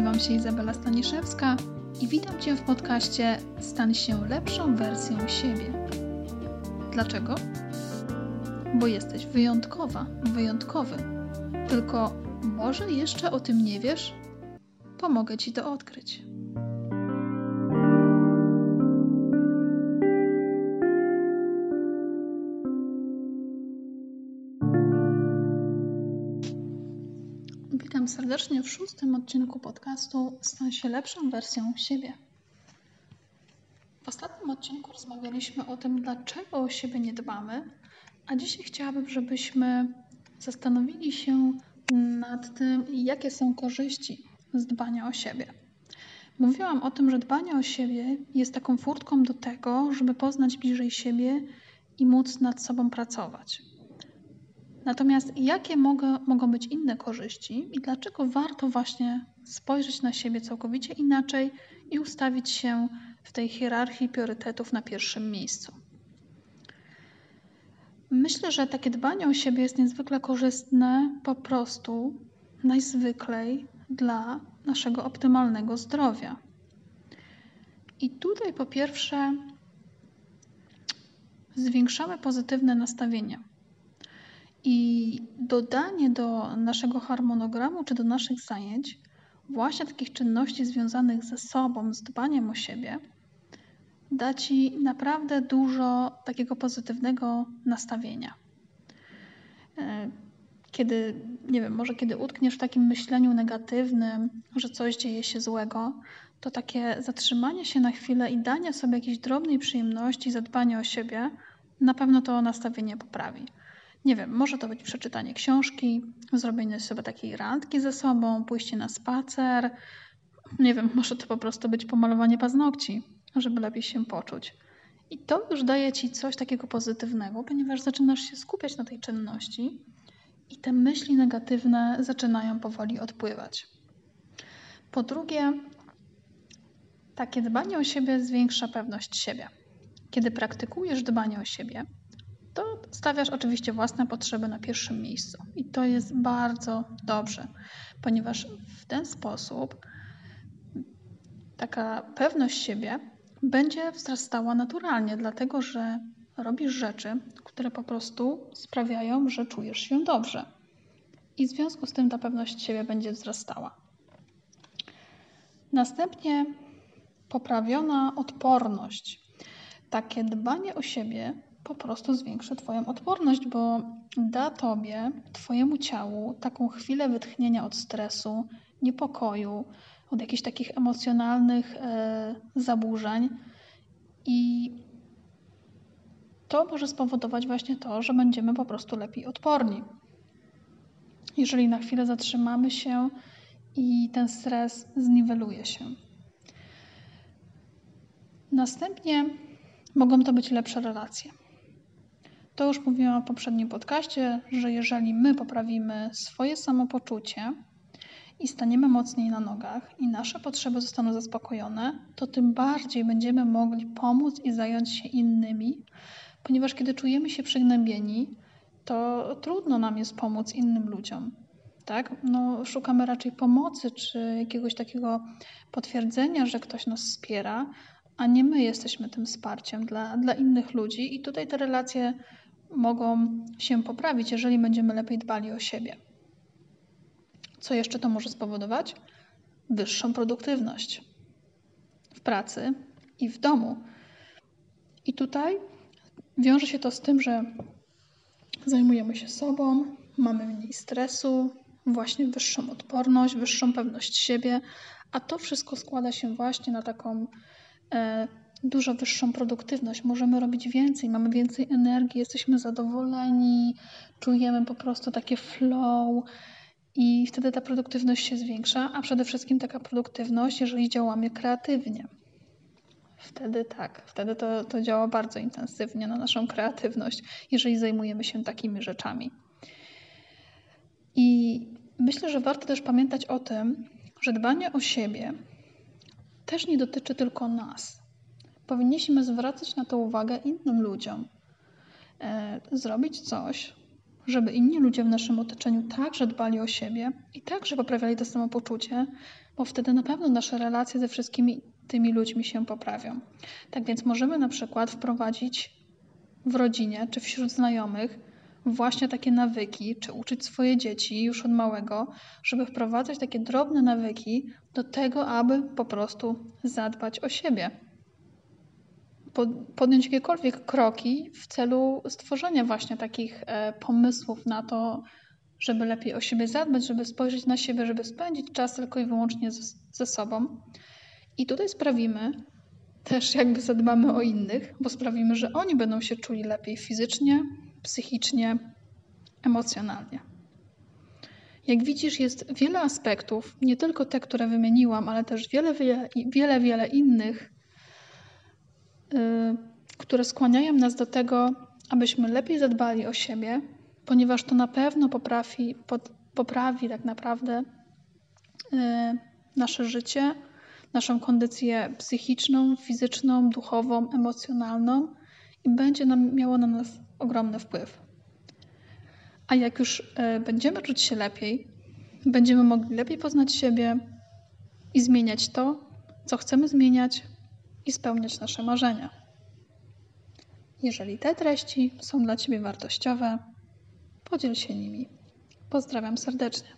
Nazywam się Izabela Staniszewska i witam Cię w podcaście Stan się lepszą wersją siebie. Dlaczego? Bo jesteś wyjątkowa, wyjątkowy. Tylko może jeszcze o tym nie wiesz? Pomogę Ci to odkryć. Serdecznie w szóstym odcinku podcastu Stań się lepszą wersją siebie. W ostatnim odcinku rozmawialiśmy o tym, dlaczego o siebie nie dbamy, a dzisiaj chciałabym, żebyśmy zastanowili się nad tym, jakie są korzyści z dbania o siebie. Mówiłam o tym, że dbanie o siebie jest taką furtką do tego, żeby poznać bliżej siebie i móc nad sobą pracować. Natomiast jakie mogą, mogą być inne korzyści i dlaczego warto właśnie spojrzeć na siebie całkowicie inaczej i ustawić się w tej hierarchii priorytetów na pierwszym miejscu? Myślę, że takie dbanie o siebie jest niezwykle korzystne po prostu najzwyklej dla naszego optymalnego zdrowia. I tutaj po pierwsze zwiększamy pozytywne nastawienie i dodanie do naszego harmonogramu czy do naszych zajęć właśnie takich czynności związanych ze sobą, z dbaniem o siebie, da ci naprawdę dużo takiego pozytywnego nastawienia. E, kiedy, nie wiem, może kiedy utkniesz w takim myśleniu negatywnym, że coś dzieje się złego, to takie zatrzymanie się na chwilę i danie sobie jakiejś drobnej przyjemności, zadbanie o siebie, na pewno to nastawienie poprawi. Nie wiem, może to być przeczytanie książki, zrobienie sobie takiej randki ze sobą, pójście na spacer. Nie wiem, może to po prostu być pomalowanie paznokci, żeby lepiej się poczuć. I to już daje ci coś takiego pozytywnego, ponieważ zaczynasz się skupiać na tej czynności i te myśli negatywne zaczynają powoli odpływać. Po drugie, takie dbanie o siebie zwiększa pewność siebie. Kiedy praktykujesz dbanie o siebie, stawiasz oczywiście własne potrzeby na pierwszym miejscu. I to jest bardzo dobrze, ponieważ w ten sposób taka pewność siebie będzie wzrastała naturalnie, dlatego że robisz rzeczy, które po prostu sprawiają, że czujesz się dobrze. I w związku z tym ta pewność siebie będzie wzrastała. Następnie poprawiona odporność. Takie dbanie o siebie po prostu zwiększy Twoją odporność, bo da Tobie, Twojemu ciału taką chwilę wytchnienia od stresu, niepokoju, od jakichś takich emocjonalnych e, zaburzeń. I to może spowodować właśnie to, że będziemy po prostu lepiej odporni. Jeżeli na chwilę zatrzymamy się i ten stres zniweluje się. Następnie mogą to być lepsze relacje. To już mówiłam w poprzednim podcaście, że jeżeli my poprawimy swoje samopoczucie i staniemy mocniej na nogach i nasze potrzeby zostaną zaspokojone, to tym bardziej będziemy mogli pomóc i zająć się innymi, ponieważ kiedy czujemy się przygnębieni, to trudno nam jest pomóc innym ludziom. Tak? No, szukamy raczej pomocy czy jakiegoś takiego potwierdzenia, że ktoś nas wspiera, a nie my jesteśmy tym wsparciem dla, dla innych ludzi, i tutaj te relacje mogą się poprawić, jeżeli będziemy lepiej dbali o siebie. Co jeszcze to może spowodować? Wyższą produktywność w pracy i w domu. I tutaj wiąże się to z tym, że zajmujemy się sobą, mamy mniej stresu, właśnie wyższą odporność, wyższą pewność siebie, a to wszystko składa się właśnie na taką e, dużo wyższą produktywność, możemy robić więcej, mamy więcej energii, jesteśmy zadowoleni, czujemy po prostu takie flow i wtedy ta produktywność się zwiększa, a przede wszystkim taka produktywność, jeżeli działamy kreatywnie. Wtedy tak, wtedy to, to działa bardzo intensywnie na naszą kreatywność, jeżeli zajmujemy się takimi rzeczami. I myślę, że warto też pamiętać o tym, że dbanie o siebie też nie dotyczy tylko nas powinniśmy zwracać na to uwagę innym ludziom. E, zrobić coś, żeby inni ludzie w naszym otoczeniu także dbali o siebie i także poprawiali to samopoczucie, bo wtedy na pewno nasze relacje ze wszystkimi tymi ludźmi się poprawią. Tak więc możemy na przykład wprowadzić w rodzinie czy wśród znajomych właśnie takie nawyki, czy uczyć swoje dzieci już od małego, żeby wprowadzać takie drobne nawyki do tego, aby po prostu zadbać o siebie. Podjąć jakiekolwiek kroki w celu stworzenia właśnie takich e, pomysłów na to, żeby lepiej o siebie zadbać, żeby spojrzeć na siebie, żeby spędzić czas tylko i wyłącznie ze sobą. I tutaj sprawimy, też jakby zadbamy o innych, bo sprawimy, że oni będą się czuli lepiej fizycznie, psychicznie, emocjonalnie. Jak widzisz, jest wiele aspektów, nie tylko te, które wymieniłam, ale też wiele, wiele, wiele, wiele innych, które skłaniają nas do tego, abyśmy lepiej zadbali o siebie, ponieważ to na pewno poprawi, pod, poprawi tak naprawdę yy, nasze życie, naszą kondycję psychiczną, fizyczną, duchową, emocjonalną i będzie nam, miało na nas ogromny wpływ. A jak już e, będziemy czuć się lepiej, będziemy mogli lepiej poznać siebie i zmieniać to, co chcemy zmieniać i spełniać nasze marzenia. Jeżeli te treści są dla Ciebie wartościowe, podziel się nimi. Pozdrawiam serdecznie.